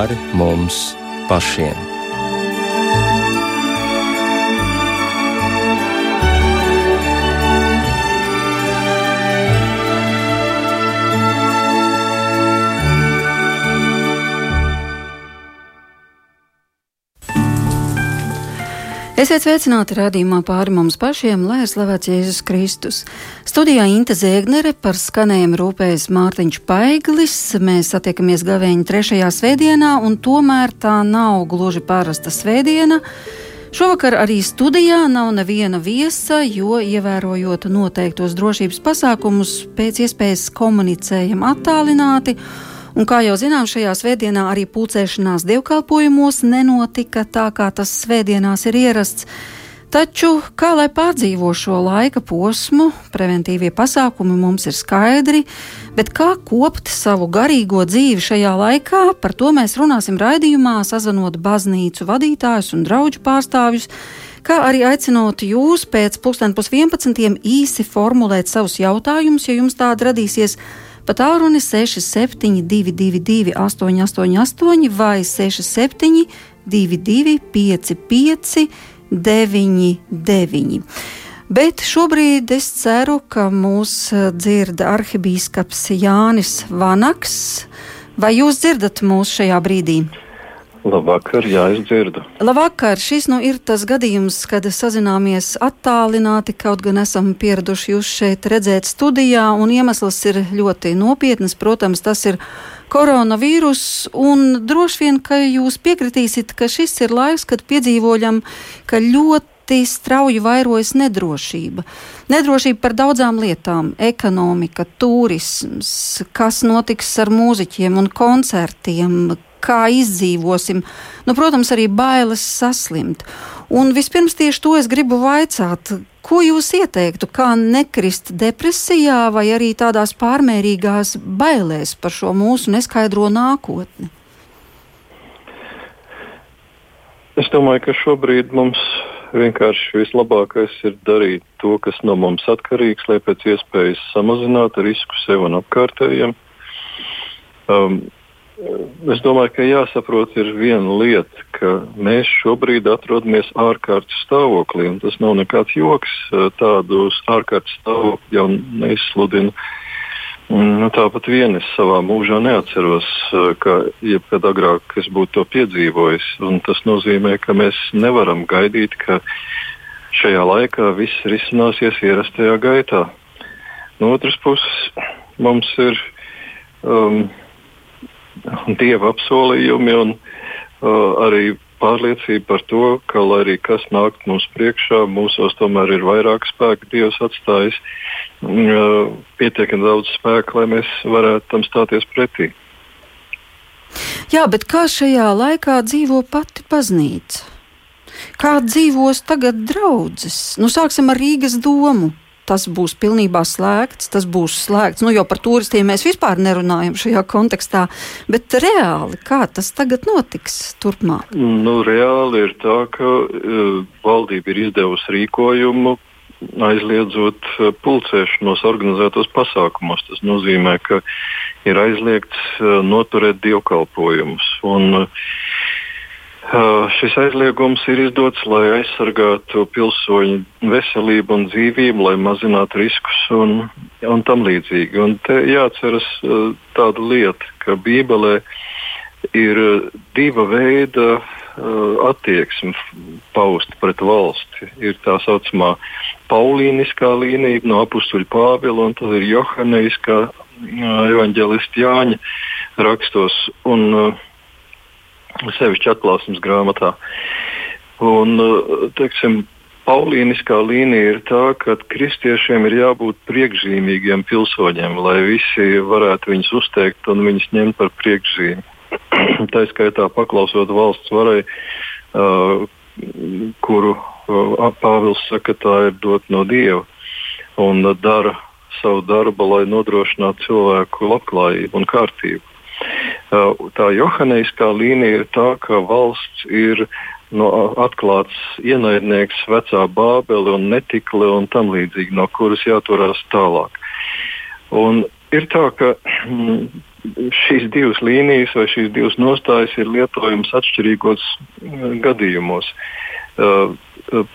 pāri mums pašiem. Esiet sveicināti radījumā pāri mums pašiem, lai ir slavēts Jēzus Kristus. Studijā Inte Zēgnere par skanējumu rūpējas Mārtiņš Paiglis. Mēs satiekamies gavēņa trešajā svētdienā, un tomēr tā nav gluži parasta svētdiena. Šovakar arī studijā nav neviena viesa, jo, ievērojot noteiktos drošības pasākumus, pēc iespējas komunicējam attālināti Un, kā jau zinām, šajā svētdienā arī pulcēšanās dievkalpojumos nenotika tā, kā tas svētdienās ir ierasts. Taču, kā lai pārdzīvo šo laika posmu, preventīvie pasākumi mums ir skaidri, bet kā kopt savu garīgo dzīvi šajā laikā, par to mēs runāsim raidījumā, sazvanot baznīcu vadītājus un draugu pārstāvjus, kā arī aicinot jūs pēc pusdienas 11. īsi formulēt savus jautājumus, ja jums tādi radīsies pa tālruni 6722, 888, vai 67, 22, 55, 99. Bet šobrīd es ceru, ka mūs dzird arhibīskaps Jānis Vanaks. Vai jūs dzirdat mūs šajā brīdī? Labvakar, jā, es dzirdu. Labvakar, šis nu ir tas gadījums, kad sazināmies attālināti, kaut gan esam pieraduši jūs šeit redzēt studijā, un iemesls ir ļoti nopietnas. Protams, tas ir koronavīrus, droši vien, ka jūs piekritīsiet, ka šis ir laiks, kad piedzīvojam, ka ļoti strauji vairojas nedrošība. Nedrošība par daudzām lietām - ekonomika, turisms, kas notiks ar mūziķiem un koncertiem, kā izdzīvosim. Nu, protams, arī bailes saslimt. Un vispirms tieši to es gribu vaicāt. Ko jūs ieteiktu, kā nekrist depresijā vai arī tādās pārmērīgās bailēs par šo mūsu neskaidro nākotni? Es domāju, ka šobrīd mums vienkārši vislabākais ir darīt to, kas no mums atkarīgs, lai pēc iespējas samazinātu risku sev un apkārtējiem. Um, Es domāju, ka jāsaprot viena lieta, ka mēs šobrīd atrodamies ārkārtas stāvoklī. Tas nav nekāds joks. Tādus ārkārtas stāvokļus jau neizsludina. Nu, tāpat vien es savā mūžā neatceros, ka jebkad agrāk es būtu to piedzīvojis. Tas nozīmē, ka mēs nevaram gaidīt, ka šajā laikā viss risināsies ierastajā gaitā. No otras puses, mums ir um, dieva apsolījumi un uh, arī pārliecība par to, ka, lai arī kas nāk mums priekšā, mūsos tomēr ir vairāk spēka, Dievs atstājis uh, pietiekami daudz spēka, lai mēs varētu tam stāties pretī. Jā, bet kā šajā laikā dzīvo pati baznīca? Kā dzīvos tagad draudzes? Nu, sāksim ar Rīgas domu tas būs pilnībā slēgts, tas būs slēgts. Nu, jo par turistiem mēs vispār nerunājam šajā kontekstā, bet reāli kā tas tagad notiks turpmāk? Nu, reāli ir tā, ka uh, valdība ir izdevusi rīkojumu. Aizliedzot uh, pulcēšanos organizētos pasākumos. Tas nozīmē, ka ir aizliegts uh, noturēt dievkalpojumus. Un, Uh, šis aizliegums ir izdots, lai aizsargātu pilsoņu veselību un dzīvību, lai mazinātu riskus un, un tam līdzīgi. Un te jāatceras uh, tāda lieta, ka Bībelē ir diva veida uh, attieksme pausta pret valsti. Ir tā saucamā Paulīniskā līnija no apakstuļa Pāvila, un tad ir Johanneiskā uh, evaņģēlista Jāņa rakstos. Un, uh, sevišķi atklāsmes grāmatā. Un, uh, teiksim, Paulīniskā līnija ir tā, ka kristiešiem ir jābūt priekšzīmīgiem pilsoņiem, lai visi varētu viņus uzteikt un viņus ņemt par priekšzīmi. tā skaitā paklausot valsts varai, uh, kuru uh, Pāvils saka, tā ir dot no Dieva un uh, dara savu darbu, lai nodrošinātu cilvēku labklājību un kārtību. Tā Johanneiskā līnija ir tā, ka valsts ir no, atklāts ienaidnieks, vecā bābele un netikle un tam līdzīgi, no kuras jāturās tālāk. Un ir tā, ka mm, šīs divas līnijas vai šīs divas nostājas ir lietojamas atšķirīgos gadījumos. Uh, uh,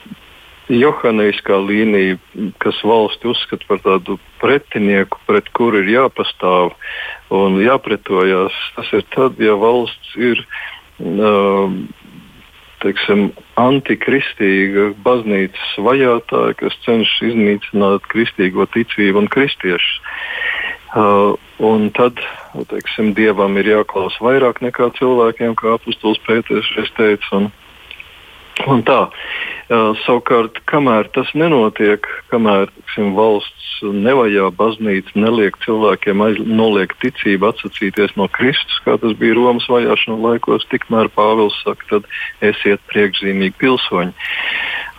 Johaniskā līnija, kas valsti uzskata par tādu pretinieku, pret kuru ir jāpastāv un jāpretojās, tas ir tad, ja valsts ir uh, teiksim, antikristīga baznīcas vajātāja, kas cenšas iznīcināt kristīgo ticību un kristiešus. Uh, un tad teiksim, dievam ir jāklausa vairāk nekā cilvēkiem, kā apustulis Pēters teica. Un, tā, savukārt, kamēr tas nenotiek, kamēr tiksim, valsts nevajā baznīcu, neliek cilvēkiem aiz, noliek ticību, atsacīties no Kristus, kā tas bija Romas vajāšanas laikos, tikmēr Pāvils saka, tad esiet priekšzīmīgi pilsoņi.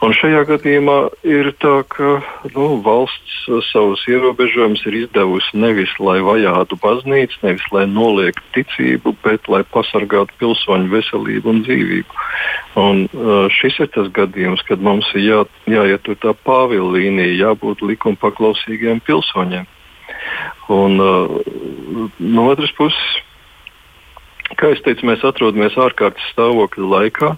Un šajā gadījumā ir tā, ka nu, valsts savus ierobežojumus ir izdevusi nevis lai vajātu baznīcu, nevis lai noliektu ticību, bet lai pasargātu pilsoņu veselību un dzīvību. Un, šis ir tas gadījums, kad mums ir jā, jāietur tā pāvila līnija, jābūt likuma paklausīgiem pilsoņiem. Un, uh, no otras puses, kā jau teicu, mēs atrodamies ārkārtas stāvokļa laikā.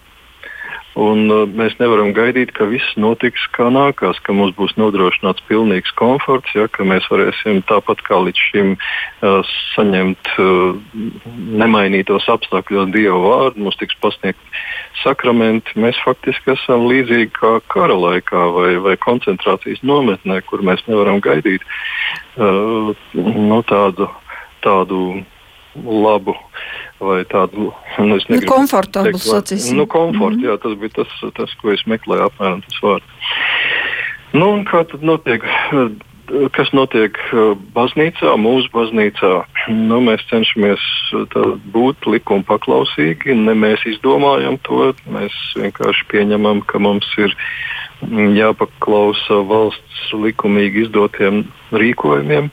Un, uh, mēs nevaram gaidīt, ka viss notiks kā nākās, ka mums būs nodrošināts pilnīgs komforts, ja, ka mēs varēsim tāpat kā līdz šim uh, saņemt uh, nemainītos apstākļos Dieva vārdu, mums tiks pasniegt sakramenti. Mēs faktiski esam līdzīgi kā kara laikā vai, vai koncentrācijas nometnē, kur mēs nevaram gaidīt uh, nu, tādu. tādu labu vai tādu nu, nu, komfortablu sacīsim. Nu, komfort, mm -hmm. jā, tas bija tas, tas, ko es meklēju apmēram tas vārds. Nu, un kā tad notiek? Kas notiek uh, baznīcā, mūsu baznīcā? Nu, mēs cenšamies uh, būt likuma paklausīgi. Ne mēs izdomājam to, mēs vienkārši pieņemam, ka mums ir mm, jāpaklausa valsts likumīgi izdotiem rīkojumiem.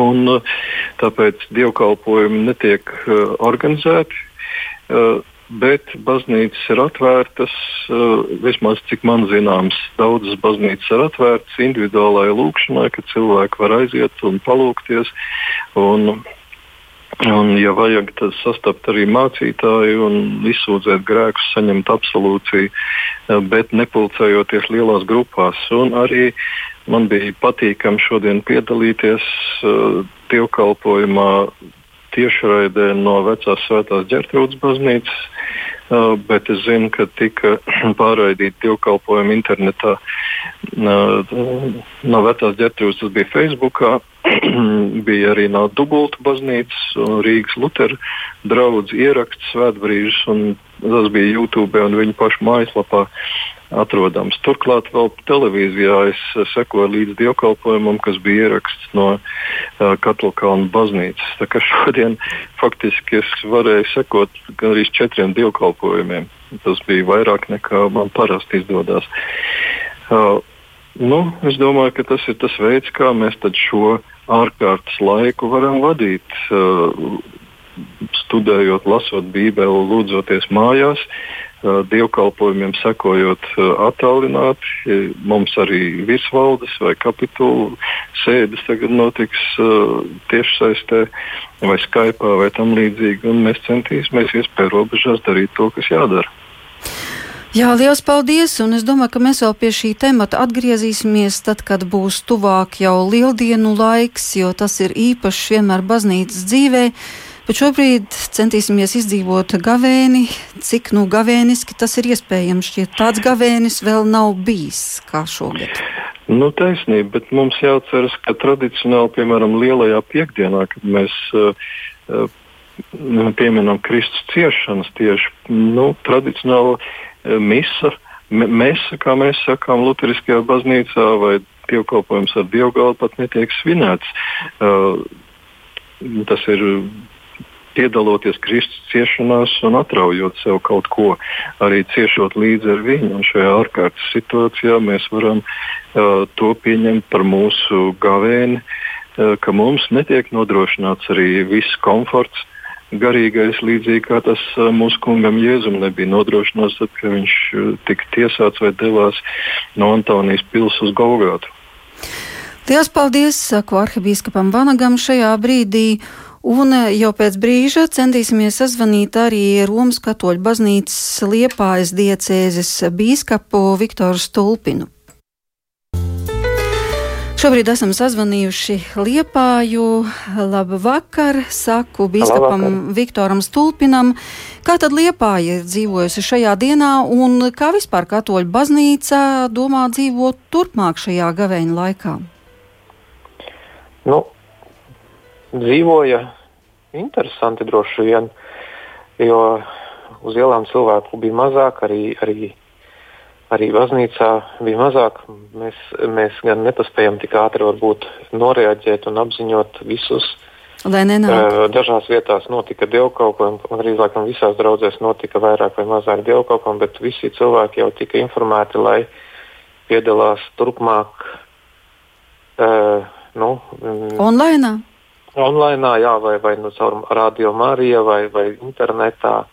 Un, uh, tāpēc dievkalpojumi netiek uh, organizēti, uh, bet baznīcas ir atvērtas. Uh, vismaz cik man zināms, daudzas baznīcas ir atvērtas individuālajai lūkšanai, ka cilvēki var aiziet un palūkties. Un, Un, ja vajag, tad sastapt arī mācītāju un izsūdzēt grēkus, saņemt absolūciju, uh, bet nepulcējoties lielās grupās. Un arī Man bija patīkami šodien piedalīties uh, dievkalpojumā tiešraidē no vecās svētās ģērtrūdas baznīcas, uh, bet es zinu, ka tika pārraidīti dievkalpojumi internetā. Uh, no vecās ģērtrūdas tas bija Facebookā, bija arī no dubultu baznīcas un Rīgas Lutera draudz ieraksts svētbrīžus, un tas bija YouTube un viņu pašu mājaslapā atrodams. Turklāt vēl televīzijā es sekoju līdz dievkalpojumam, kas bija ieraksts no uh, Katlakāna baznīcas. Tā kā šodien faktiski es varēju sekot gan arī četriem dievkalpojumiem. Tas bija vairāk nekā man parasti izdodas. Uh, nu, es domāju, ka tas ir tas veids, kā mēs šo ārkārtas laiku varam vadīt. Uh, studējot, lasot Bībeli, lūdzoties mājās, dievkalpojumiem sekojot attālināti. Mums arī virsvaldes vai kapitulu sēdes tagad notiks tiešsaistē vai Skype vai tam līdzīgi. Mēs centīsimies iespēju robežās darīt to, kas jādara. Jā, liels paldies! Un es domāju, ka mēs vēl pie šī temata atgriezīsimies tad, kad būs tuvāk jau lieldienu laiks, jo tas ir īpašs vienmēr baznīcas dzīvēm. Bet šobrīd centīsimies izdzīvot gavēni, cik nu gavēniski tas ir iespējams. Šķiet, tāds gavēnis vēl nav bijis kā šogad. Nu, taisnība, bet mums jāatceras, ka tradicionāli, piemēram, lielajā piekdienā, kad mēs uh, pieminam Kristus ciešanas, tieši nu, tradicionāli uh, misa, mēs, kā mēs sakām, Lutheriskajā baznīcā vai dievkalpojums ar dievgalvu pat netiek svinēts. Uh, tas ir piedaloties Kristus ciešanās un atraujot sev kaut ko, arī ciešot līdzi ar viņu. Un šajā ārkārtas situācijā mēs varam uh, to pieņemt par mūsu gavēni, uh, ka mums netiek nodrošināts arī viss komforts. Garīgais, līdzīgi kā tas uh, mūsu kungam Jēzum nebija nodrošināts, tad, kad viņš uh, tika tiesāts vai devās no Antonijas pilsētas uz Golgātu. Lielas paldies, saku arhibīskapam Vanagam šajā brīdī. Un jau pēc brīža centīsimies sazvanīt arī Romas katoļu baznīcas liepājas diecēzes bīskapu Viktoru Stulpinu. Šobrīd esam sazvanījuši Liepāju. Labu vakar, saku Labvakar. Viktoram Stulpinam. Kā tad Liepāja ir dzīvojusi šajā dienā un kā vispār katoļu baznīca domā dzīvot turpmāk šajā gaveņa laikā? Nu, dzīvoja interesanti droši vien, jo uz ielām cilvēku bija mazāk, arī, arī arī baznīcā bija mazāk. Mēs, mēs gan nepaspējam tik ātri noreaģēt un apziņot visus. Dažās vietās notika dievkalpojumi, arī laikam visās draudzēs notika vairāk vai mazāk dievkalpojumi, bet visi cilvēki jau tika informēti, lai piedalās turpmāk. Uh, nu, Online? Online, jā, vai, vai nu, caur radio Mariju vai, vai internetā.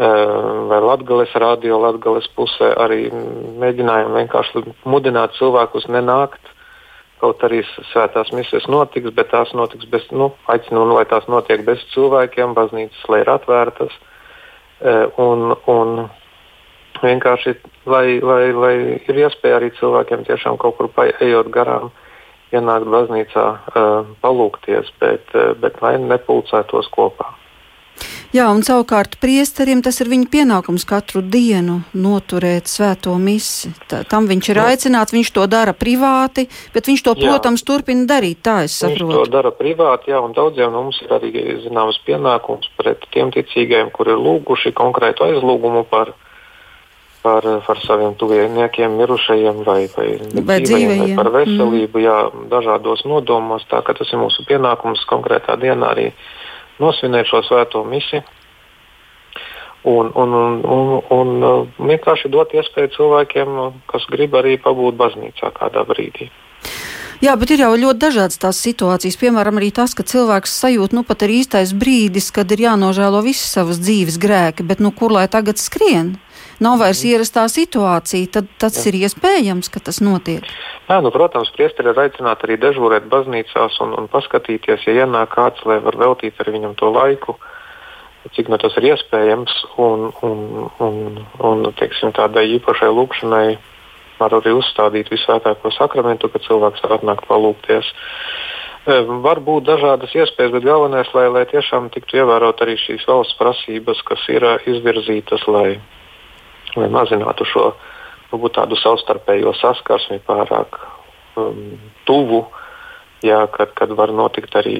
Eh, vai Latvijas radio, Latvijas pusē arī mēģinājām vienkārši mudināt cilvēkus nenākt. Kaut arī svētās misijas notiks, bet tās notiks bez, nu, aicinu, lai tās notiek bez cilvēkiem, baznīcas, lai ir atvērtas. Eh, un, un vienkārši, lai, lai, lai ir iespēja arī cilvēkiem tiešām kaut kur ejot garām, ienākt baznīcā, eh, palūkties, bet, bet lai nepulcētos kopā. Jā, un savukārt priesterim tas ir viņa pienākums katru dienu noturēt svēto misi. Tā, tam viņš ir no. aicināts, viņš to dara privāti, bet viņš to, jā. protams, turpina darīt. Tā es saprotu. Viņš to dara privāti, jā, un daudziem no mums ir arī zināms pienākums pret tiem ticīgajiem, kuri ir lūguši konkrētu aizlūgumu par, par, par saviem tuviniekiem, mirušajiem vai, vai, vai dzīvajiem, vai par veselību, mm. jā, dažādos nodomos. Tā ka tas ir mūsu pienākums konkrētā dienā arī nosvinēt šo svēto misiju. Un, un, un, un, un vienkārši dot iespēju cilvēkiem, kas grib arī pabūt baznīcā kādā brīdī. Jā, bet ir jau ļoti dažādas tās situācijas. Piemēram, arī tas, ka cilvēks sajūt, nu pat ir īstais brīdis, kad ir jānožēlo visi savas dzīves grēki, bet nu kur lai tagad skrien? Nav vairs mhm. ierastā situācija, tad tas Jā. ir iespējams, ka tas notiek. Jā, nu, protams, priesteri ir aicināti arī dežūrēt baznīcās un, un paskatīties, ja ienāk kāds, lai var veltīt ar viņam to laiku cik no tas ir iespējams, un, un, un, un teiksim, tādai īpašai lūkšanai var arī uzstādīt visvētāko sakramentu, ka cilvēks var atnākt palūkties. E, var būt dažādas iespējas, bet galvenais, lai, lai tiešām tiktu ievērot arī šīs valsts prasības, kas ir izvirzītas, lai, lai mazinātu šo varbūt tādu savstarpējo saskarsmi pārāk um, tuvu jā, kad, kad var notikt arī,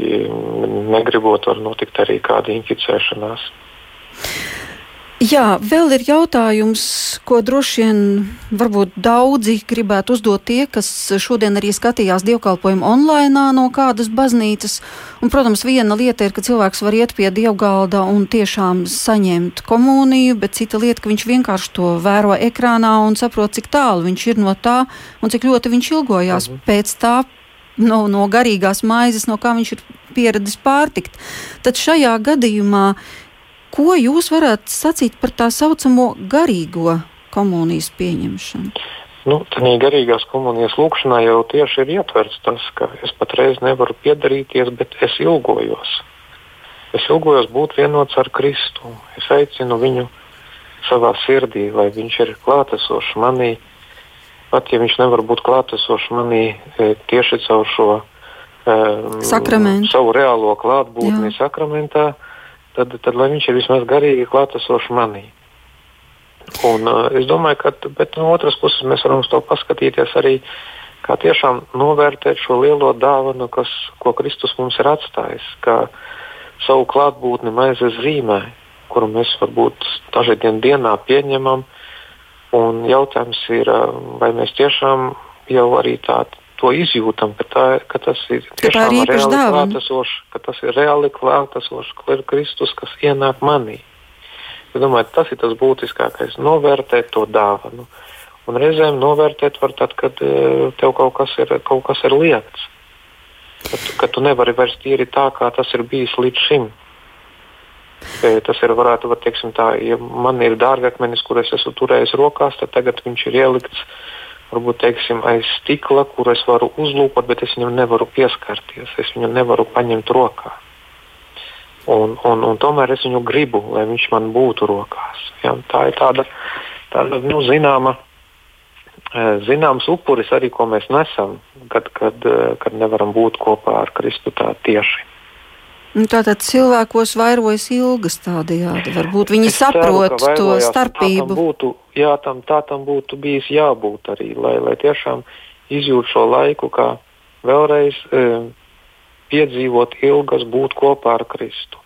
negribot, var notikt arī kāda inficēšanās. Jā, vēl ir jautājums, ko droši vien varbūt daudzi gribētu uzdot tie, kas šodien arī skatījās dievkalpojumu online no kādas baznīcas. Un, protams, viena lieta ir, ka cilvēks var iet pie dievgalda un tiešām saņemt komuniju, bet cita lieta, ka viņš vienkārši to vēro ekrānā un saprot, cik tālu viņš ir no tā un cik ļoti viņš ilgojās mhm. pēc tā no, no garīgās maizes, no kā viņš ir pieradis pārtikt. Tad šajā gadījumā, ko jūs varētu sacīt par tā saucamo garīgo komunijas pieņemšanu? Nu, Tādā garīgās komunijas lūkšanā jau tieši ir ietverts tas, ka es patreiz nevaru piedarīties, bet es ilgojos. Es ilgojos būt vienots ar Kristu. Es aicinu viņu savā sirdī, lai viņš ir klātesošs manī, pat ja viņš nevar būt klātesošs manī e, tieši caur šo um, savu reālo klātbūtni Jā. sakramentā, tad, tad lai viņš ir vismaz garīgi klātesošs manī. Un, uh, es domāju, ka no otras puses mēs varam uz to paskatīties arī, kā tiešām novērtēt šo lielo dāvanu, kas, ko Kristus mums ir atstājis, kā savu klātbūtni maizes zīmē, kuru mēs varbūt dažādien dienā pieņemam, Un jautājums ir, vai mēs tiešām jau arī tādu to izjūtam, ka, tā, ka tas ir tiešām ka reāli klātesošs, ka tas ir reāli klātesošs, ka ir Kristus, kas ienāk manī. Es domāju, tas ir tas būtiskākais - novērtēt to dāvanu. Un reizēm novērtēt var tad, kad tev kaut kas ir, kaut kas ir liekts. Kad, kad tu nevari vairs tīri tā, kā tas ir bijis līdz šim. Tas ir varētu būt, teiksim, tā, ja man ir dārgakmenis, kur es esmu turējis rokās, tad tagad viņš ir ielikts varbūt teiksim, aiz stikla, kur es varu uzlūkot, bet es viņam nevaru pieskarties, es viņu nevaru paņemt rokā. Un, un, un tomēr es viņu gribu, lai viņš man būtu rokās. Ja? Tā ir tāda, tāda nu, zināma, eh, zināms upuris arī, ko mēs nesam, kad, kad, eh, kad nevaram būt kopā ar Kristu tā tieši. Nu, tātad cilvēkos vairojas ilgas tādajādi. Varbūt viņi es saprot ceru, to starpību. Tā tam, būtu, jā, tam, tā tam būtu bijis jābūt arī, lai, lai tiešām izjūt šo laiku, kā vēlreiz e, piedzīvot ilgas, būt kopā ar Kristu.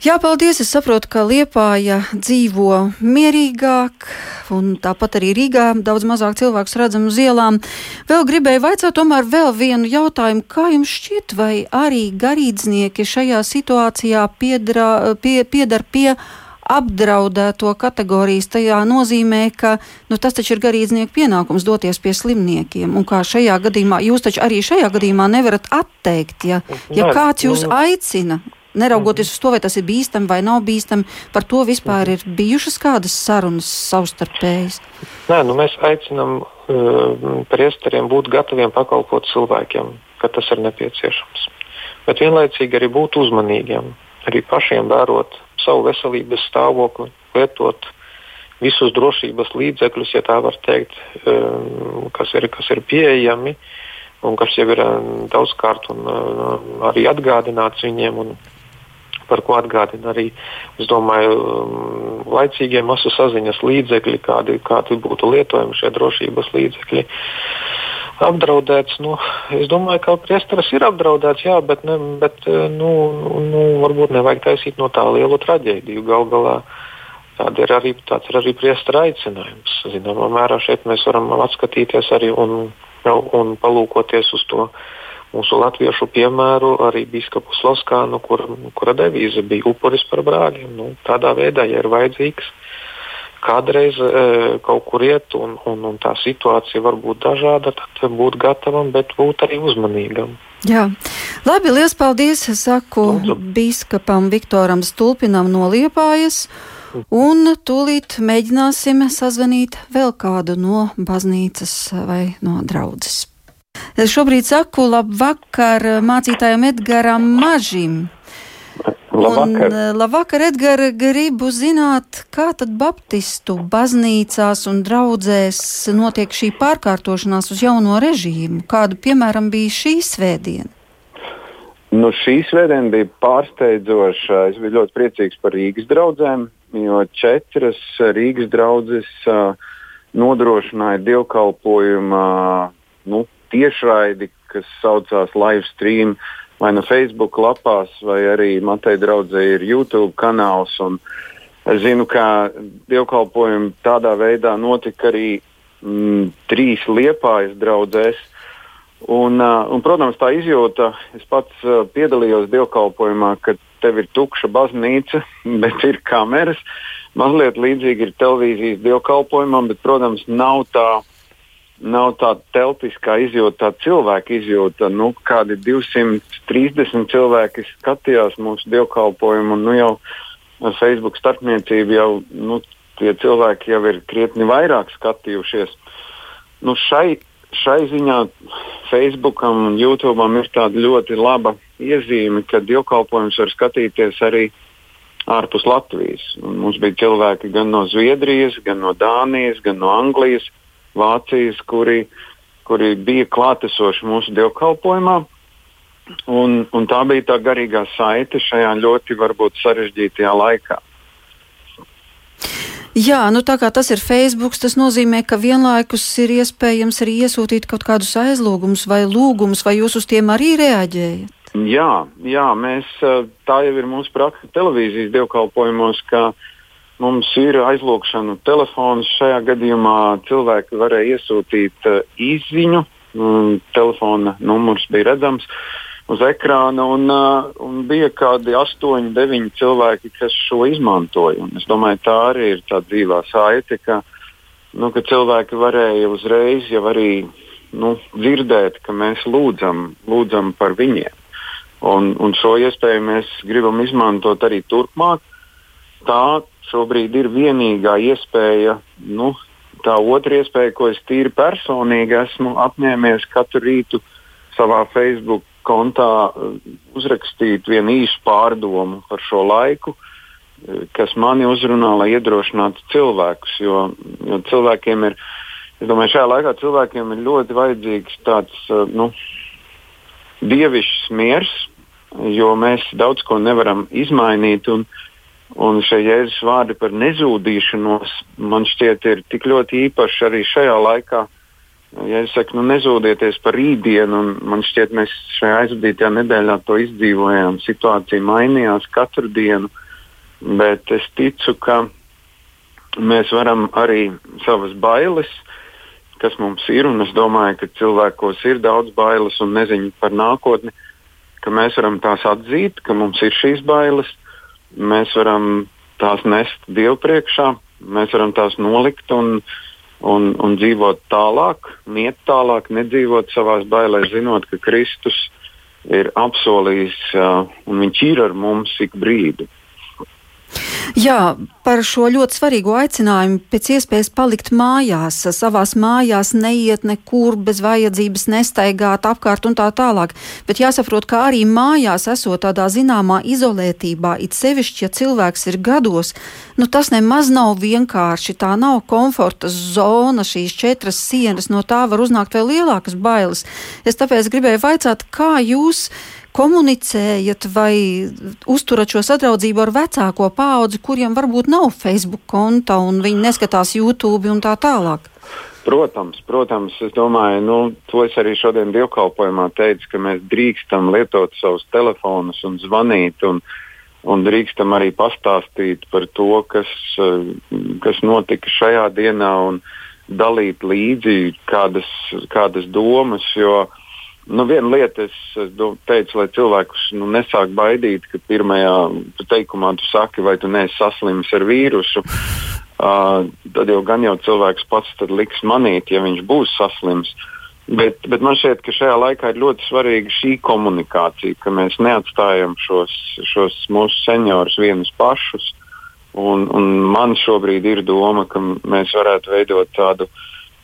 Jā, paldies. Es saprotu, ka Liepāja dzīvo mierīgāk, un tāpat arī Rīgā daudz mazāk cilvēku redzam uz ielām. Vēl gribēju vaicāt tomēr vēl vienu jautājumu. Kā jums šķiet, vai arī garīdznieki šajā situācijā piedra, pie, piedar pie apdraudēto kategorijas tajā nozīmē, ka nu, tas taču ir garīdznieku pienākums doties pie slimniekiem. Un kā šajā gadījumā, jūs taču arī šajā gadījumā nevarat atteikt, ja, ja kāds jūs nu, aicina. Neraugoties uz to, vai tas ir bīstami vai nav bīstami, par to vispār ir bijušas kādas sarunas savstarpējas. Nē, nu mēs aicinām uh, priesteriem būt gataviem pakalpot cilvēkiem, kad tas ir nepieciešams. Bet vienlaicīgi arī būt uzmanīgiem, arī pašiem vērot savu veselības stāvokli, lietot visus drošības līdzekļus, ja tā var teikt, um, kas ir, kas ir pieejami un kas jau ir um, daudzkārt arī atgādināts viņiem. Un, par ko atgādina arī domāju, laicīgie masu saziņas līdzekļi, kādi, kādi būtu lietojami šie drošības līdzekļi apdraudēts. Nu, es domāju, ka priesteris ir apdraudēts, jā, bet, ne, bet nu, nu, varbūt nevajag taisīt no tā lielu traģēdiju. Gal galā ir arī, tāds ir arī priestera aicinājums. Zināmā mērā šeit mēs varam atskatīties arī un, un palūkoties uz to mūsu latviešu piemēru, arī biskupu Sloskānu, kur, kura devīze bija upuris par brāļiem. Nu, tādā veidā, ja ir vajadzīgs, kādreiz e, kaut kur iet, un, un, un tā situācija var būt dažāda, tad būt gatavam, bet būt arī uzmanīgam. Jā, labi, liels paldies, saku Lūdzu. biskupam Viktoram Stulpinam no Liepājas. Un tūlīt mēģināsim sazvanīt vēl kādu no baznīcas vai no draudzes. Es šobrīd saku labvakar mācītājam Edgaram Mažim. Labvakar. Un, eh, labvakar, Edgars, gribu zināt, kā tad Baptistu baznīcās un draudzēs notiek šī pārkārtošanās uz jauno režīmu? Kāda, piemēram, bija šī svētdiena? Nu, šī svētdiena bija pārsteidzoša. Es biju ļoti priecīgs par Rīgas draugiem, jo četras Rīgas draugas uh, nodrošināja dievkalpojumu uh, nu, tiešraidi, kas saucās live stream vai no Facebook lapās, vai arī Matei draudzē ir YouTube kanāls. Es zinu, ka dievkalpojumi tādā veidā notika arī mm, trīs liepājas draudzēs. Un, uh, un, protams, tā izjūta, es pats uh, piedalījos dievkalpojumā, kad tev ir tukša baznīca, bet ir kameras. Mazliet līdzīgi ir televīzijas dievkalpojumam, bet, protams, nav tā nav tāda telpiskā izjūta, tā cilvēka izjūta. Nu, kādi 230 cilvēki skatījās mūsu dievkalpojumu, un nu, jau Facebook starpniecību jau nu, tie cilvēki jau ir krietni vairāk skatījušies. Nu, šai, šai ziņā Facebookam un YouTube ir tāda ļoti laba iezīme, ka dievkalpojums var skatīties arī ārpus Latvijas. Un mums bija cilvēki gan no Zviedrijas, gan no Dānijas, gan no Anglijas Vācijas, kuri, kuri bija klātesoši mūsu dievkalpojumā. Un, un tā bija tā garīgā saite šajā ļoti varbūt sarežģītajā laikā. Jā, nu tā kā tas ir Facebook, tas nozīmē, ka vienlaikus ir iespējams arī iesūtīt kaut kādus aizlūgumus vai lūgumus, vai jūs uz tiem arī reaģējat? Jā, jā mēs, tā jau ir mūsu praksa televīzijas dievkalpojumos, ka uh, Mums ir aizlūgšana telefons. Šajā gadījumā cilvēki varēja iesūtīt uh, īsiņu. Um, telefona numurs bija redzams uz ekrāna, un, uh, un bija kādi 8, 9 cilvēki, kas šo izmantoja. Un es domāju, tā arī ir tā dzīvā saite, ka, nu, ka cilvēki varēja uzreiz jau arī nu, dzirdēt, ka mēs lūdzam, lūdzam par viņiem. Un, un šo iespēju mēs gribam izmantot arī turpmāk. Tā šobrīd ir vienīgā iespēja, nu, tā otra iespēja, ko es tīri personīgi esmu apņēmies katru rītu savā Facebook kontā uzrakstīt vienu īsu pārdomu par šo laiku, kas mani uzrunā, lai iedrošinātu cilvēkus. Jo, jo cilvēkiem ir, es domāju, šajā laikā cilvēkiem ir ļoti vajadzīgs tāds nu, dievišķs miers, jo mēs daudz ko nevaram izmainīt. Un, un šie jēzus vārdi par nezūdīšanos man šķiet ir tik ļoti īpaši arī šajā laikā. Ja es saku, nu, nezūdieties par rītdienu, un man šķiet, mēs šajā aizvadītajā nedēļā to izdzīvojām. Situācija mainījās katru dienu, bet es ticu, ka mēs varam arī savas bailes, kas mums ir, un es domāju, ka cilvēkos ir daudz bailes un neziņu par nākotni, ka mēs varam tās atzīt, ka mums ir šīs bailes, mēs varam tās nest Dievu priekšā, mēs varam tās nolikt un, un, un dzīvot tālāk, iet tālāk, nedzīvot savā bailēs, zinot, ka Kristus ir apsolījis uh, un viņš ir ar mums ik brīdi. Jā, par šo ļoti svarīgo aicinājumu pēc iespējas palikt mājās, savās mājās, neiet nekur bez vajadzības, nestaigāt apkārt un tā tālāk. Bet jāsaprot, ka arī mājās esot tādā zināmā izolētībā, it sevišķi, ja cilvēks ir gados, nu tas nemaz nav vienkārši. Tā nav komforta zona, šīs četras sienas, no tā var uznākt vēl lielākas bailes. Es tāpēc gribēju vaicāt, kā jūs komunicējat vai uzturat šo sadraudzību ar vecāko paudzi, kuriem varbūt nav Facebook konta un viņi neskatās YouTube un tā tālāk? Protams, protams, es domāju, nu, to es arī šodien dievkalpojumā teicu, ka mēs drīkstam lietot savus telefonus un zvanīt. Un, un drīkstam arī pastāstīt par to, kas, kas notika šajā dienā, un dalīt līdzi kādas, kādas domas. Jo Nu, viena lieta, es, es teicu, lai cilvēkus nu, nesāk baidīt, ka pirmajā teikumā tu saki, vai tu neesi saslimis ar vīrusu. Uh, tad jau gan jau cilvēks pats liks manīt, ja viņš būs saslims. Bet, bet man šķiet, ka šajā laikā ir ļoti svarīga šī komunikācija, ka mēs neatstājam šos, šos mūsu seniorus vienus pašus. Un, un man šobrīd ir doma, ka mēs varētu veidot tādu,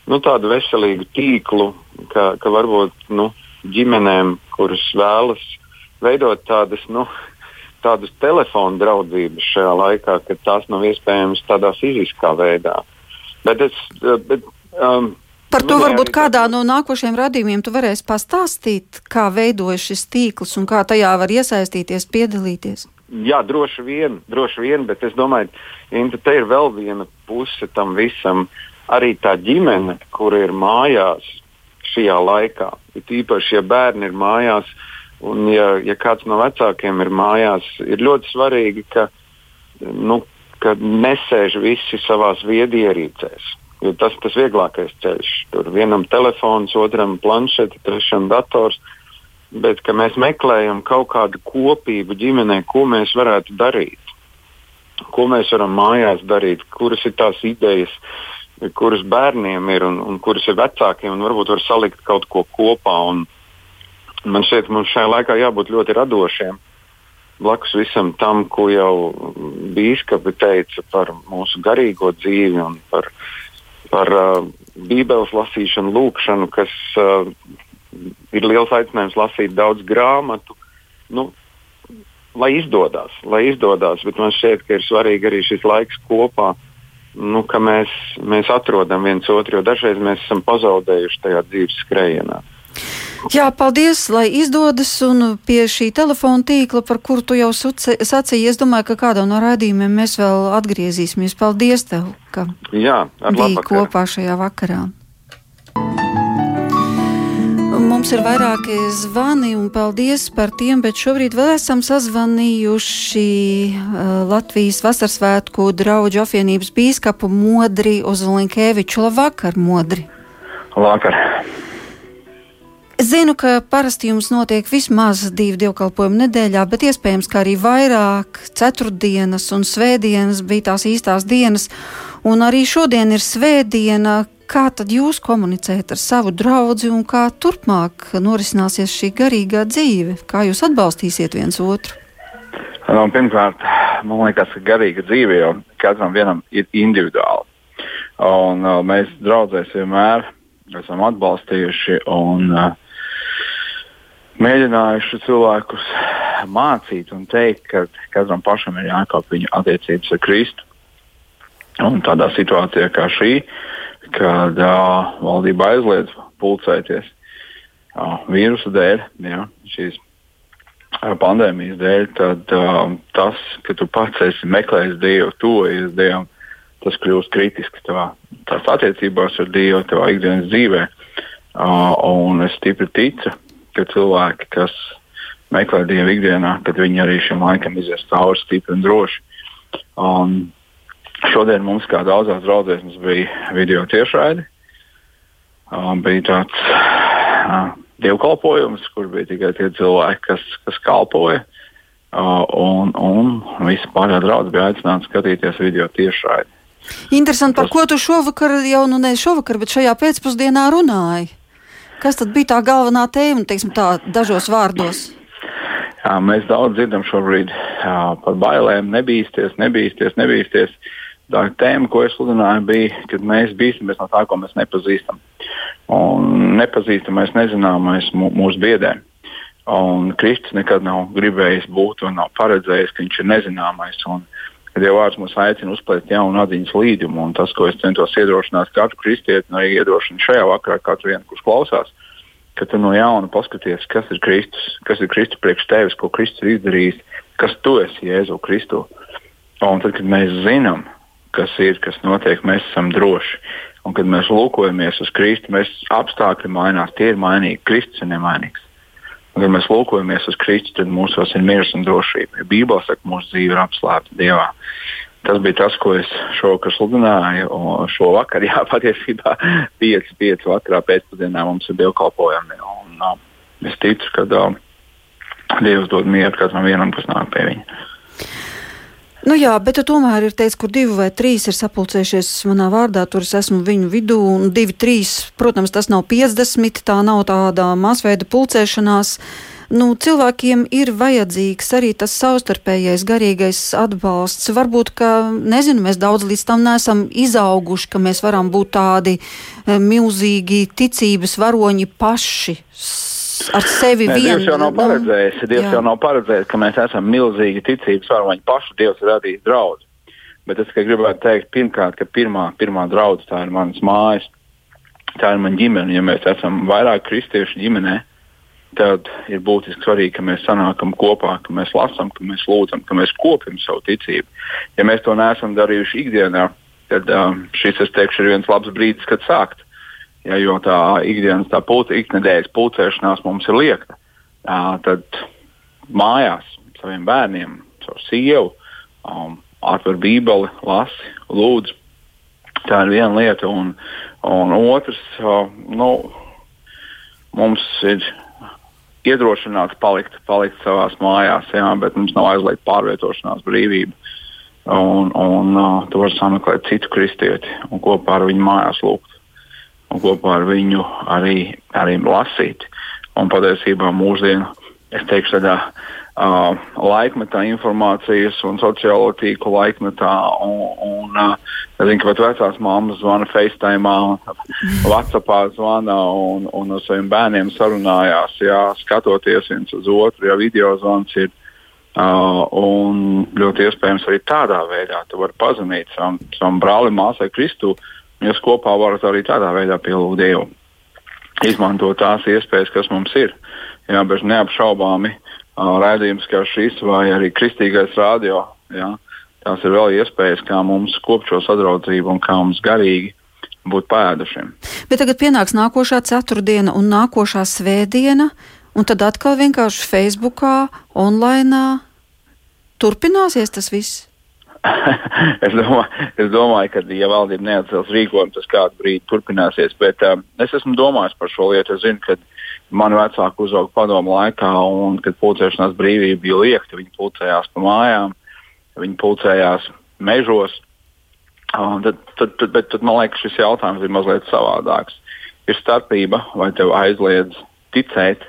nu, tādu veselīgu tīklu, ka, ka varbūt nu, ģimenēm, kuras vēlas veidot tādas, nu, tādas telefona draudzības šajā laikā, kad tās nav iespējamas tādā fiziskā veidā. Bet es, bet, um, Par to varbūt kādā no nākošajiem radījumiem tu varēsi pastāstīt, kā veidojas šis tīkls un kā tajā var iesaistīties, piedalīties. Jā, droši vien, droši vien, bet es domāju, ka te ir vēl viena puse tam visam. Arī tā ģimene, kur ir mājās, šajā laikā. It īpaši, ja bērni ir mājās un ja, ja kāds no vecākiem ir mājās, ir ļoti svarīgi, ka, nu, ka nesēž visi savā viedierīcēs. Jo tas ir tas vieglākais ceļš. Tur vienam telefons, otram planšeti, trešam dators. Bet mēs meklējam kaut kādu kopību ģimenē, ko mēs varētu darīt. Ko mēs varam mājās darīt, kuras ir tās idejas, kuras bērniem ir un, un kuras ir vecākiem, un varbūt var salikt kaut ko kopā. Un man šķiet, mums šajā laikā jābūt ļoti radošiem. Blakus visam tam, ko jau biskupi teica par mūsu garīgo dzīvi un par, par uh, Bībeles lasīšanu, lūkšanu, kas uh, ir liels aicinājums lasīt daudz grāmatu. Nu, lai izdodas, lai izdodas, bet man šķiet, ka ir svarīgi arī šis laiks kopā nu, ka mēs, mēs atrodam viens otru, jo dažreiz mēs esam pazaudējuši tajā dzīves skrējienā. Jā, paldies, lai izdodas. Un pie šī telefona tīkla, par kuru tu jau sacīji, es domāju, ka kādā no raidījumiem mēs vēl atgriezīsimies. Paldies tev, ka Jā, biji kopā šajā vakarā. Mums ir vairāki zvani, un paldies par tiem, bet šobrīd vēl esam sazvanījuši uh, Latvijas Vasarsvētku draugu apvienības bīskapu Modri Ozolinkēviču. Labvakar, Modri! Labvakar! Zinu, ka parasti jums notiek vismaz divi dievkalpojumi nedēļā, bet iespējams, ka arī vairāk ceturtdienas un svētdienas bija tās īstās dienas, un arī šodien ir svētdiena, Kā tad jūs komunicējat ar savu draugu un kā turpmāk norisināsies šī garīgā dzīve? Kā jūs atbalstīsiet viens otru? Nu, pirmkārt, man liekas, ka garīga dzīve jau katram vienam ir individuāli. Un, uh, mēs draudzēs vienmēr esam atbalstījuši. Un, uh, mēģinājuši cilvēkus mācīt un teikt, ka katram pašam ir jākāp viņa attiecības ar Kristu. Un tādā situācijā kā šī, kad uh, valdība aizliedz pulcēties uh, vīrusu dēļ, jā, šīs pandēmijas dēļ, tad uh, tas, ka tu pats esi meklējis Dievu, tuvojies Dievam, tas kļūst kritisks tavā attiecībās ar Dievu, tavā ikdienas dzīvē. Uh, un es stipri ticu, ka cilvēki, kas meklē Dievu ikdienā, kad viņi arī šim laikam izies cauri stipri un droši. Un šodien mums, kā daudzās draudzēs, bija video tiešraidi. Uh, bija tāds uh, dievkalpojums, kur bija tikai tie cilvēki, kas, kas kalpoja. Uh, un, un visi pārējā draudz bija aicināti skatīties video tiešraidi. Interesanti, par ko tu šovakar, jau nu ne šovakar, bet šajā pēcpusdienā runāji. Kas tad bija tā galvenā tēma, teiksim, tā dažos vārdos? Jā, mēs daudz dzirdam šobrīd jā, par bailēm, nebīsties, nebīsties, nebīsties. Tā tēma, ko es sludināju, bija, kad mēs bīstamies no tā, ko mēs nepazīstam. Un nepazīstamais, nezināmais mūs biedē. Un Kristus nekad nav gribējis būt un nav paredzējis, ka viņš ir nezināmais. Un, kad jau vārds mums aicina uzplēt jaunu atziņas līdumu, un tas, ko es centos iedrošināt katru kristieti, un arī iedrošinu šajā vakarā katru vienu, kurš klausās, ka tu no jauna paskaties, kas ir Kristus, kas ir Kristus priekš tevis, ko Kristus ir izdarījis, kas tu esi Jēzu Kristu. Un tad, kad mēs zinām, kas ir, kas notiek, mēs esam droši. Un kad mēs lūkojamies uz Kristu, mēs apstākļi mainās, tie ir mainīgi, Kristus ir nemainīgs. Un, kad mēs lūkojamies uz Kristu, tad mūsos ir miers un drošība. Ja Bībelē saka, ka mūsu dzīve ir apslēpta Dievā. Tas bija tas, ko es šovakar sludināju. Šo vakaru, jā, patiesībā 5, 5 vakarā pēcpusdienā mums ir dievkalpojumi. Un, uh, es ticu, ka uh, Dievs dod mieru katram vienam, kas nāk pie viņa. Nu jā, bet tomēr ir teicis, kur divi vai trīs ir sapulcējušies manā vārdā, tur es esmu viņu vidū, un divi, trīs, protams, tas nav 50, tā nav tāda masveida pulcēšanās. Nu, cilvēkiem ir vajadzīgs arī tas savstarpējais garīgais atbalsts. Varbūt, ka, nezinu, mēs daudz līdz tam neesam izauguši, ka mēs varam būt tādi eh, milzīgi ticības varoņi paši ar sevi vienu. Dievs jau nav nu, paredzējis, Dievs jā. jau nav paredzējis, ka mēs esam milzīgi ticības varoņi paši. Dievs radījis draudz. Bet es gribētu teikt, pirmkārt, ka pirmā, pirmā draudz tā ir manas mājas, tā ir mana ģimene. Ja mēs esam vairāk kristiešu ģimenē, tad ir būtiski svarīgi, ka mēs sanākam kopā, ka mēs lasām, ka mēs lūdzam, ka mēs kopjam savu ticību. Ja mēs to neesam darījuši ikdienā, tad um, šis, es teikšu, ir viens labs brīdis, kad sākt. Ja, jo tā ikdienas, tā pulce, iknedēļas pulcēšanās mums ir liekta. Uh, tad mājās saviem bērniem, savu sievu, um, atver bībeli, lasi, lūdzu. Tā ir viena lieta. Un, un otrs, uh, nu, mums ir iedrošināts palikt, palikt savā mājās, jā, bet mums nav aizliegta pārvietošanās brīvība. Un, un uh, tu vari sameklēt citu kristieti un kopā ar viņu mājās lūgt un kopā ar viņu arī, arī lasīt. Un patiesībā mūsdienu, es teikšu, tādā uh, laikmetā, informācijas un sociālo tīklu laikmetā, un, un uh, zinu, ka pat vecās mammas zvana FaceTime, WhatsAppā zvana un, un ar saviem bērniem sarunājās, jā, skatoties viens uz otru, ja video zvans ir. Uh, un ļoti iespējams arī tādā veidā tu vari pazemīt savam, savam brālim, māsai Kristu, uh, Jūs kopā varat arī tādā veidā pielūgt Dievu. Izmantot tās iespējas, kas mums ir. Jā, bez neapšaubāmi raidījums kā šis vai arī kristīgais radio. Jā, tās ir vēl iespējas, kā mums kopt šo sadraudzību un kā mums garīgi būt pēdušiem. Bet tagad pienāks nākošā ceturtdiena un nākošā svētdiena, un tad atkal vienkārši Facebookā, online turpināsies tas viss. es, domāju, es domāju, ka, ja valdība neatcels rīkojumu, tas kādu brīdi turpināsies. Bet um, es esmu domājis par šo lietu. Es zinu, ka mani vecāki uzauga padomu laikā, un kad pulcēšanās brīvība bija liekta, viņi pulcējās pa mājām, viņi pulcējās mežos. Um, tad, tad, tad, bet tad man liekas, šis jautājums ir mazliet savādāks. Ir starpība, vai tev aizliedz ticēt,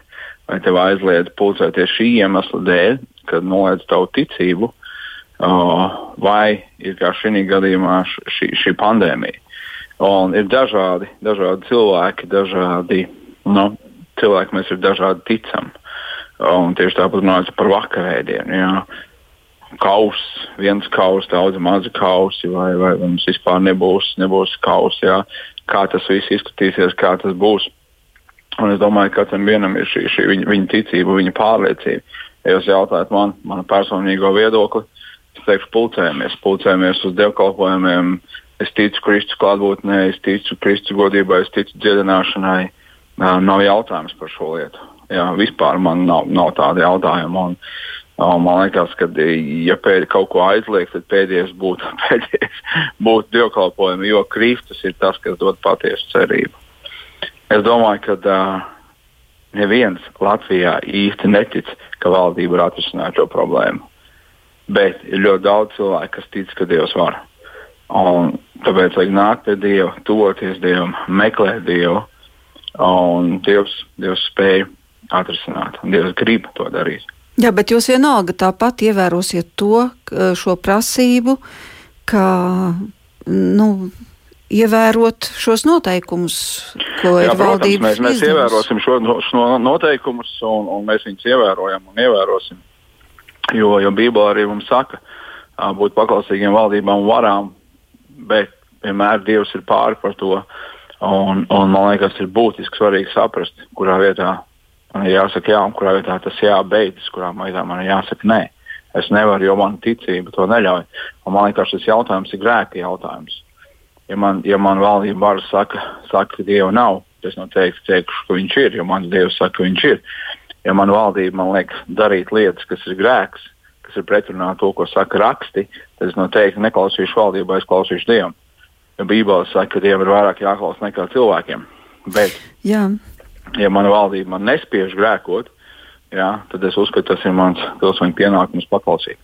vai tev aizliedz pulcēties šī iemesla dēļ, kad noliedz tavu ticību, vai ir kā šī gadījumā šī, šī pandēmija. Un ir dažādi, dažādi cilvēki, dažādi nu, cilvēki, mēs ir dažādi ticam. Un tieši tāpat runājot par vakarēdienu. Jā. Kaus, viens kaus, daudz mazi kausi, vai, vai mums vispār nebūs, nebūs kausi. Jā. Kā tas viss izskatīsies, kā tas būs. Un es domāju, ka katram vienam ir šī, šī viņa, viņa ticība, viņa pārliecība. Ja jūs jautājat man, manu personīgo viedokli, es teikšu, pulcējamies, pulcējamies uz dievkalpojumiem. Es ticu Kristus klātbūtnē, es ticu Kristus godībai, es ticu dziedināšanai. Nav jautājums par šo lietu Jā, vispār man nav, nav tāda jautājuma. Un, un man liekas, ka, ja pēd, kaut ko aizliegt, tad pēdējais būtu, pēdējais būtu dievkalpojumi, jo Kristus ir tas, kas dod patiesu cerību. Es domāju, ka uh, neviens Latvijā īsti netic, ka valdība var atrisināt šo problēmu. Bet ir ļoti daudz cilvēku, kas tic, ka Dievs var. Un tāpēc vajag nākt pie Dieva, tuvoties Dievam, meklēt Dievu. Un Dievs, Dievs spēja atrisināt. Dievs grib to darīt. Jā, bet jūs vienalga tāpat ievērosiet to šo prasību, ka nu, ievērot šos noteikumus, ko Jā, ir valdība. Mēs, mēs ievērosim šo noteikumus, un, un mēs viņus ievērojam un ievērosim. Jo, jo Bībelē arī mums saka, būt paklausīgiem valdībām un varām, bet vienmēr Dievs ir pāri par to. Un, un man liekas, ir būtiski svarīgi saprast, kurā vietā Man ir jāsaka, jā, un kurā vietā tas jābeidzas, kurā vietā man ir jāsaka, nē. Es nevaru, jo man ticība to neļauj. Un man liekas, šis jautājums ir grēka jautājums. Ja man, ja man valdība var saka, saka, ka Dieva nav, es noteikti teikšu, ka viņš ir, jo mans Dievs saka, ka viņš ir. Ja man valdība man liek darīt lietas, kas ir grēks, kas ir pretrunā to, ko saka raksti, tad es noteikti neklausīšu valdībai, es klausīšu Dievam. Jo Bībelē saka, ka Dievam ir vairāk jāklausa nekā cilvēkiem. Bet, Jā ja mana valdība man nespiež grēkot, jā, tad es uzskatu, tas ir mans pilsoņu pienākums paklausīt.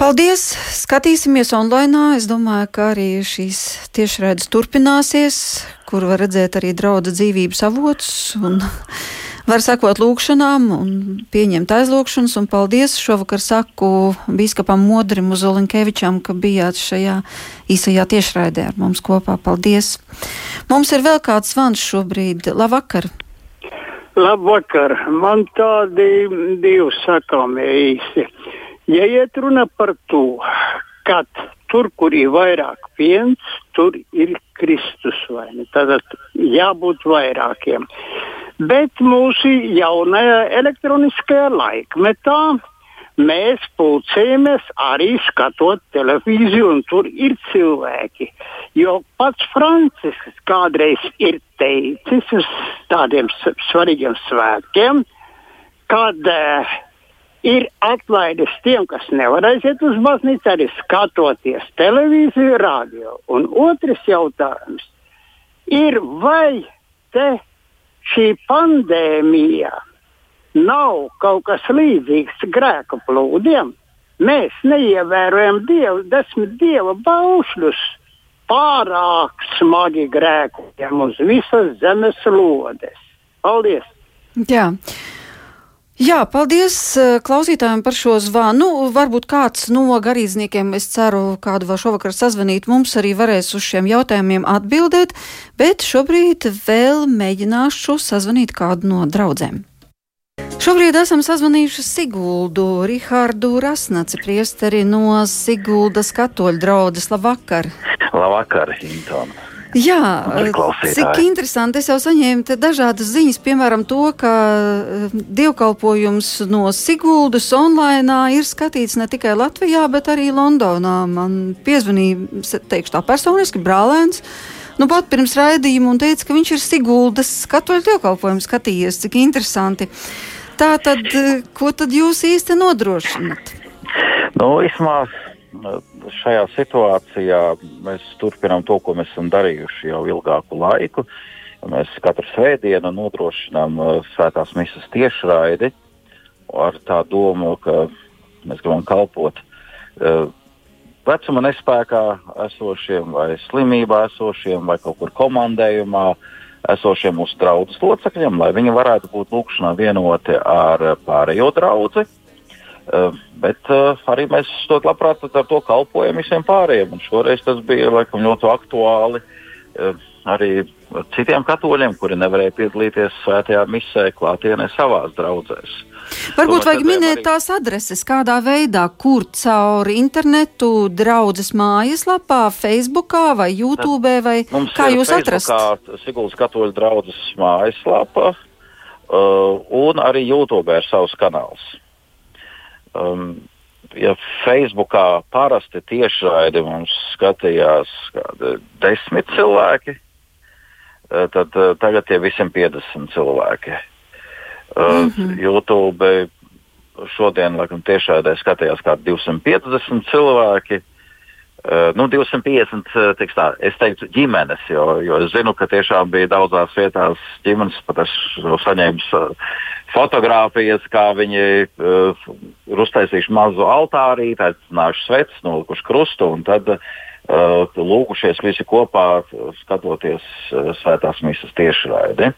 Paldies! Skatīsimies online. Es domāju, ka arī šīs tiešraides turpināsies, kur var redzēt arī draudu dzīvības avotus. Un var sekot lūgšanām un pieņemt aizlūgšanas. Un paldies šovakar saku bīskapam Modrim Uzolinkevičam, ka bijāt šajā īsajā tiešraidē ar mums kopā. Paldies! Mums ir vēl kāds zvans šobrīd. Labvakar! Labvakar! Man tādi divi sakāmi īsi. Ja iet runa par to, kad tur, kur ir vairāk piens, tur ir Kristus vai ne? Tad jābūt vairākiem. Bet mūsu jaunajā elektroniskajā laikmetā mēs pulcējamies arī skatot televīziju, un tur ir cilvēki. Jo pats Francisks kādreiz ir teicis uz tādiem svarīgiem svētkiem, kad uh, ir atlaidis tiem, kas nevar aiziet uz baznīcu, arī skatoties televīziju, radio. Un otrs jautājums ir, vai te šī pandēmija nav kaut kas līdzīgs grēka plūdiem. Mēs neievērojam dievu, desmit dieva baušļus, pārāk smagi grēkojam uz visas zemes lodes. Paldies! Jā. Jā, paldies eh, klausītājiem par šo zvanu. Varbūt kāds no garīdzniekiem, es ceru, kādu vēl šovakar sazvanīt, mums arī varēs uz šiem jautājumiem atbildēt, bet šobrīd vēl mēģināšu sazvanīt kādu no draudzēm. Šobrīd esam sazvanījuši Siguldu, Rihārdu Rasnaci, priesteri no Siguldas katoļu draudzes. Labvakar! Labvakar, Hintona! Jā, cik interesanti. Es jau saņēmu dažādas ziņas, piemēram, to, ka eh, dievkalpojums no Siguldas online ir skatīts ne tikai Latvijā, bet arī Londonā. Man piezvanīja, teikšu tā personiski, brālēns. Nu, pat pirms raidījuma un teica, ka viņš ir Siguldas katoļu dievkalpojumu skatījies. Cik interesanti. Tā tad, eh, ko tad jūs īsti nodrošinat? Nu, vismaz šajā situācijā mēs turpinām to, ko mēs esam darījuši jau ilgāku laiku. Mēs katru svētdienu nodrošinām uh, svētās misijas tiešraidi ar tā domu, ka mēs gribam kalpot uh, vecuma nespējā esošiem, vai slimībā esošiem, vai kaut kur komandējumā esošiem mūsu draugu locekļiem, lai viņi varētu būt lūkšanā vienoti ar pārējo draugu Uh, bet uh, arī mēs ļoti labprāt ar to kalpojam visiem pārējiem. Un šoreiz tas bija laikam, ļoti aktuāli arī citiem katoļiem, kuri nevarēja piedalīties svētajā misē, klātienē savās draudzēs. Varbūt vajag minēt arī... tās adreses, kādā veidā, kur caur internetu, draudzes mājaslapā, Facebookā vai YouTube, vai Mums kā jūs atrast? Siguldas katoļu draudzes mājaslapa uh, un arī YouTube ir savs kanāls. Um, ja Facebookā parasti tiešraidi mums skatījās desmit cilvēki, Eh, tad uh, tagad ir visiem 50 cilvēki. Mm -hmm. YouTube šodien, laikam, tiešādē skatījās kā 250 cilvēki. Nu, 250, teiks tā, es teiktu, ģimenes, jo, jo es zinu, ka tiešām bija daudzās vietās ģimenes, pat es saņēmu uh, fotogrāfijas, kā viņi uh, ir uztaisījuši mazu altārī, aicinājuši sveces, nolikuši krustu, un tad uh, Uh, lūgušies visi kopā, skatoties uh, svētās misijas tiešraidi.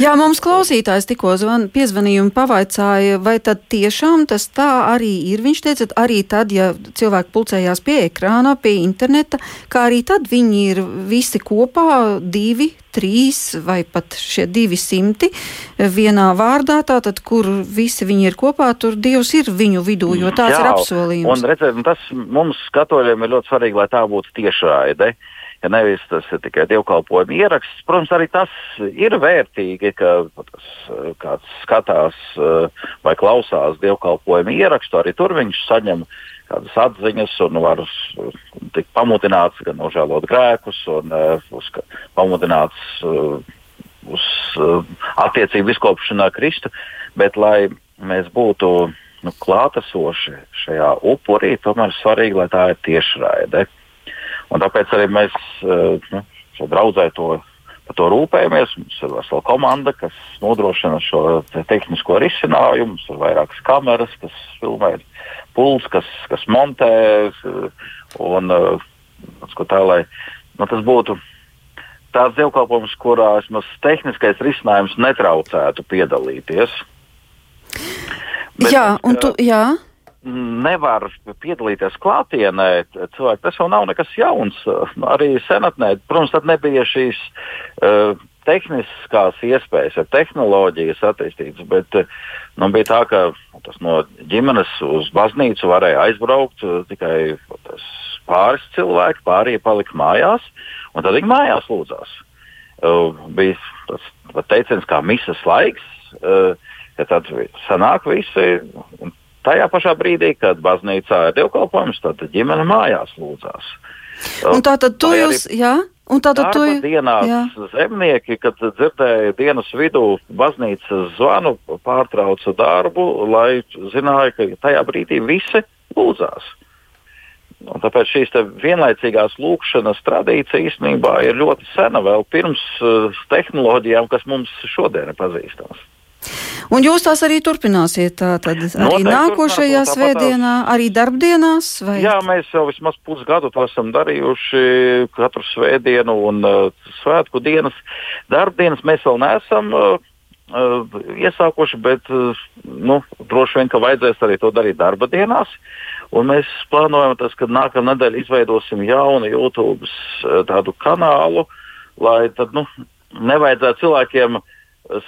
Jā, mums klausītājs tikko zvan, piezvanīja un pavaicāja, vai tad tiešām tas tā arī ir. Viņš teica, arī tad, ja cilvēki pulcējās pie ekrāna, pie interneta, kā arī tad viņi ir visi kopā, divi, trīs vai pat šie divi simti vienā vārdā, tātad, kur visi viņi ir kopā, tur Dievs ir viņu vidū, jo tāds Jā, ir apsolījums. Un redzēt, tas mums katoļiem ir ļoti svarīgi, lai tā būtu tiešraide. Uh, ja nevis tas ir tikai dievkalpojuma ieraksts. Protams, arī tas ir vērtīgi, ka tas, eh, kāds skatās eh, vai klausās dievkalpojuma ierakstu, arī tur viņš saņem kādas atziņas un var tikt pamudināts gan nožēlot grēkus, un uh, pamudināts uh, uz attiecību izkopšanā Kristu, bet lai mēs būtu nu, klātesoši šajā upurī, tomēr svarīgi, lai tā ir tiešraide. Un tāpēc arī mēs eh, nu, draudzē to, par to rūpējamies. Mums ir vesela komanda, kas nodrošina šo te tehnisko risinājumu. Mums ir vairākas kameras, kas filmē pults, kas, kas montē. Un, eh, tā, lai, nu, tas būtu tāds dievkalpojums, kurā vismaz tehniskais risinājums netraucētu piedalīties. Bet, jā, un tu, jā nevar piedalīties klātienē, cilvēki, tas jau nav nekas jauns. Arī senatnē, protams, tad nebija šīs uh, tehniskās iespējas, ar tehnoloģijas attīstītas, bet nu, bija tā, ka tas no ģimenes uz baznīcu varēja aizbraukt uh, tikai tas pāris cilvēki, pārējie palika mājās, un tad viņi mājās lūdzās. Uh, bija tas teiciens kā misas laiks, uh, ka tad sanāk visi, un tajā pašā brīdī, kad baznīcā ir dievkalpojums, tad ģimene mājās lūdzās. Un tā tad tu jūs, jā? Un tātad tu dienās jā. zemnieki, kad dzirdēja dienas vidū baznīcas zvanu, pārtrauca darbu, lai zināja, ka tajā brīdī visi lūdzās. Un tāpēc šīs vienlaicīgās lūkšanas tradīcija īstenībā ir ļoti sena, vēl pirms uh, tehnoloģijām, kas mums šodien ir pazīstamas. Un jūs tās arī turpināsiet tātad arī Noteikti nākošajā svētdienā, arī darbdienās? Vai? Jā, mēs jau vismaz pusgadu to esam darījuši katru svētdienu un uh, svētku dienas. Darbdienas mēs vēl neesam. Uh, iesākuši, bet nu, droši vien, ka vajadzēs arī to darīt darba dienās. Un mēs plānojam, tas, ka nākamā nedēļa izveidosim jaunu YouTube kanālu, lai tad nu, nevajadzētu cilvēkiem uh,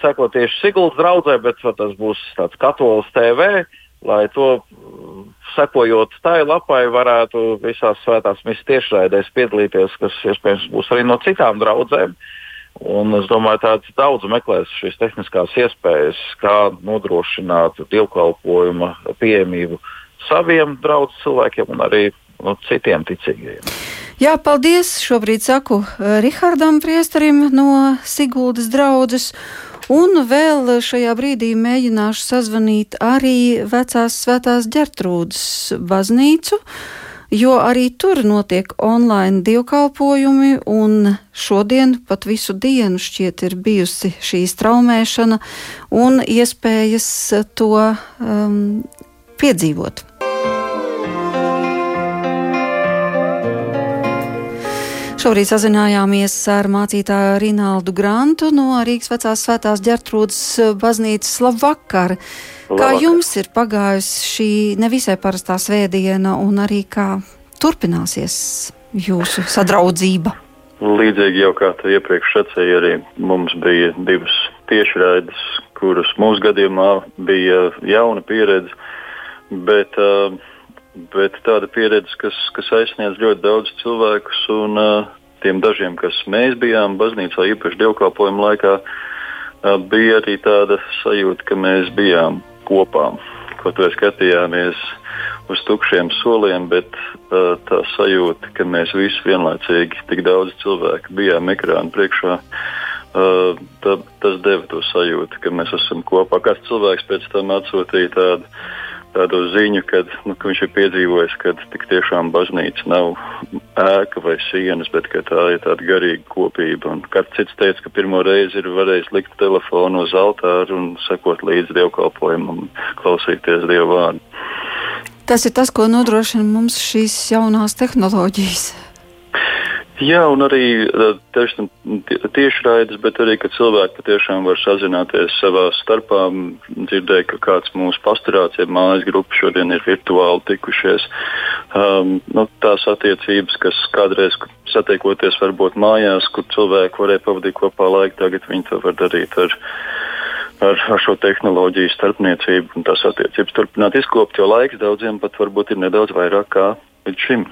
seko tieši Siguldas draudzē, bet tas būs tāds katolis TV, lai to mm, sekojot tai lapai varētu visās svētās misijas tiešraidēs piedalīties, kas iespējams būs arī no citām draudzēm. Un es domāju, ka daudz meklēs šīs tehniskās iespējas, kā nodrošināt dievkalpojuma pieejamību saviem draugu cilvēkiem un arī no citiem ticīgajiem. Jā, paldies! Šobrīd saku eh, Rihardam Priesterim no Siguldas draudzes. Un vēl šajā brīdī mēģināšu sazvanīt arī vecās svētās ģertrūdas baznīcu, jo arī tur notiek online dievkalpojumi, un šodien pat visu dienu šķiet ir bijusi šī straumēšana un iespējas to um, piedzīvot. Šorīt sazinājāmies ar mācītāju Rinaldu Grantu no Rīgas vecās svētās ģertrūdas baznīcas. Labvakar! Labvakar! Kā jums ir pagājusi šī nevisai parastā svētdiena un arī kā turpināsies jūsu sadraudzība? Līdzīgi jau kā tu iepriekš sacīji, arī mums bija divas tiešraides, kuras mūsu gadījumā bija jauna pieredze, bet, uh, bet tāda pieredze, kas, kas aizsniedz ļoti daudz cilvēkus. Un, uh, tiem dažiem, kas mēs bijām baznīcā, īpaši dievkalpojuma laikā, uh, bija arī tāda sajūta, ka mēs bijām kopā. Kaut vai skatījāmies uz tukšiem soliem, bet uh, tā sajūta, ka mēs visi vienlaicīgi, tik daudz cilvēku bijām ekrāna priekšā, uh, tā, tas deva to sajūtu, ka mēs esam kopā. Kāds cilvēks pēc tam atsūtīja tādu, tādu ziņu, kad, nu, ka viņš ir piedzīvojis, ka tik tiešām baznīca nav ēka vai sienas, bet tā ir tāda garīga kopība. Un kāds cits teica, ka pirmo reizi ir varējis likt telefonu uz altāru un sekot līdzi dievkalpojumam klausīties dievu vārdu. Tas ir tas, ko nodrošina mums šīs jaunās tehnoloģijas. Jā, un arī tieši, tieši raides, bet arī, ka cilvēki patiešām var sazināties savā starpā. Dzirdēju, ka kāds mūsu pasturāts, ja mājas grupa šodien ir virtuāli tikušies. Um, nu, tās attiecības, kas kādreiz satiekoties varbūt mājās, kur cilvēki varēja pavadīt kopā laiku, tagad viņi to var darīt ar ar, ar šo tehnoloģiju starpniecību un tās attiecības turpināt izkopt, jo laiks daudziem pat varbūt ir nedaudz vairāk kā līdz šim.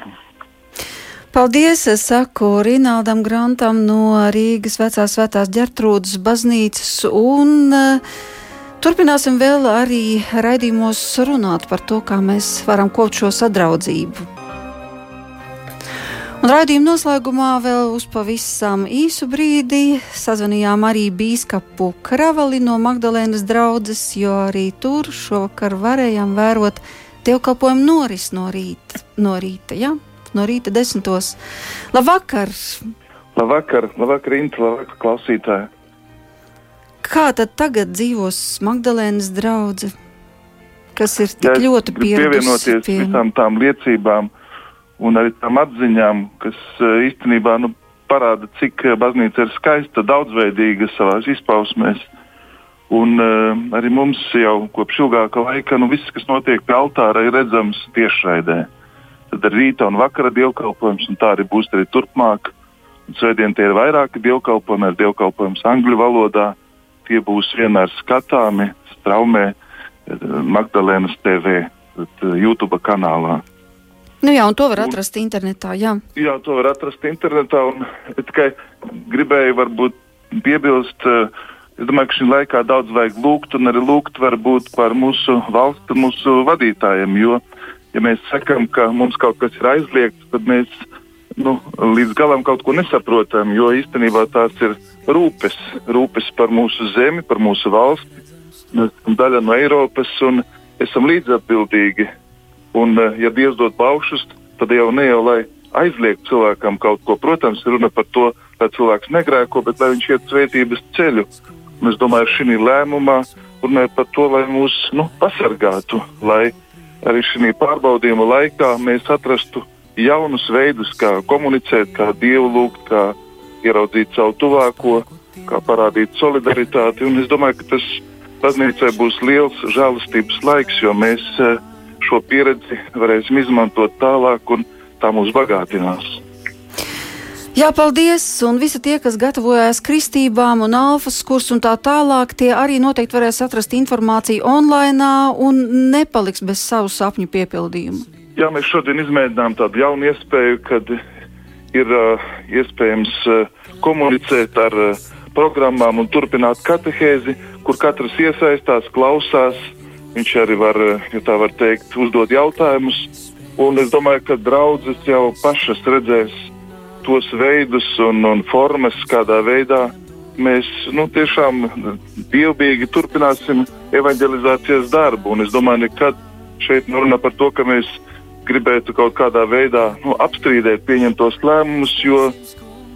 Paldies, es saku Rinaldam Grantam no Rīgas vecās svētās ģertrūdas baznīcas un uh, turpināsim vēl arī raidījumos runāt par to, kā mēs varam kopt šo sadraudzību. Un raidījuma noslēgumā vēl uz pavisam īsu brīdi sazvanījām arī bīskapu Kravali no Magdalēnas draudzes, jo arī tur šovakar varējām vērot dievkalpojumu noris no rīta. No rīta, ja? No rīta desmitos. Labvakar! Labvakar, labvakar, Inta, labvakar, klausītāji! Kā tad tagad dzīvos Magdalēnas draudze, kas ir tik ja, ļoti? Pievienoties pie... visām tām liecībām, un arī tām atziņām, kas eh, īstenībā nu, parāda, cik eh, baznīca ir skaista, daudzveidīga savā izpausmēs. Un uh, arī mums jau kopš ilgāka laika nu, viss, kas notiek pie altāra, ir redzams tiešraidē. Tad ir rīta un vakara dievkalpojums, un tā arī būs arī turpmāk. Svētdien tie ir vairāki dievkalpojumi, ir dievkalpojums angļu valodā. Tie būs vienmēr skatāmi straumē Magdalēnas TV, YouTube kanālā. Nu jā, un to var atrast un, internetā. Jā. jā, to var atrast internetā. Un, tikai gribēju varbūt piebilst, eh, es domāju, ka šī laikā daudz vajag lūgt un arī lūgt varbūt par mūsu valstu, mūsu vadītājiem. Jo, ja mēs sakam, ka mums kaut kas ir aizliegts, tad mēs nu, līdz galam kaut ko nesaprotam, jo īstenībā tās ir rūpes, rūpes par mūsu zemi, par mūsu valsti. Mēs esam daļa no Eiropas un esam līdzatbildīgi Un, eh, ja Dievs dod paušus, tad jau ne jau lai aizliegtu cilvēkam kaut ko. Protams, runa par to, lai cilvēks negrēko, bet lai viņš iet svētības ceļu. Un es domāju, šī lēmumā runāja par to, lai mūs nu, pasargātu, lai arī šī pārbaudījuma laikā mēs atrastu jaunus veidus, kā komunicēt, kā dievu lūgt, kā ieraudzīt savu tuvāko, kā parādīt solidaritāti. Un es domāju, ka tas baznīcai būs liels žēlastības laiks, jo mēs uh, šo pieredzi varēsim izmantot tālāk un tā mūs bagātinās. Jā, paldies! Un visi tie, kas gatavojās kristībām un alfas kursu un tā tālāk, tie arī noteikti varēs atrast informāciju online un nepaliks bez savu sapņu piepildījumu. Jā, mēs šodien izmēģinām tādu jaunu iespēju, kad ir uh, iespējams uh, komunicēt ar uh, programmām un turpināt katehēzi, kur katrs iesaistās, klausās, Viņš arī var, ja tā var teikt, uzdot jautājumus. Un es domāju, ka draudzes jau pašas redzēs tos veidus un, un formas, kādā veidā mēs nu, tiešām dievbijīgi turpināsim evanģelizācijas darbu. Un es domāju, nekad šeit nerunā par to, ka mēs gribētu kaut kādā veidā nu, apstrīdēt pieņemtos lēmumus, jo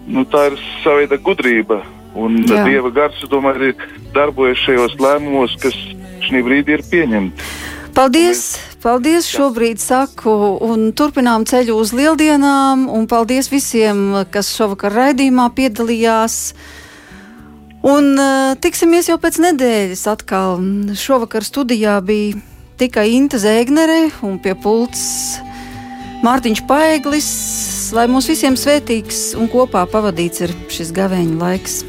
nu, tā ir sava veida gudrība. Un Jā. Dieva gars, domāju, arī darbojas šajos lēmumos, kas šī brīdī ir pieņemti. Paldies! Paldies šobrīd saku un turpinām ceļu uz lieldienām un paldies visiem, kas šovakar raidījumā piedalījās. Un uh, tiksimies jau pēc nedēļas atkal. Šovakar studijā bija tikai Inte Zēgnere un pie pults Mārtiņš Paeglis. lai mums visiem svētīgs un kopā pavadīts ir šis gavēņa laiks.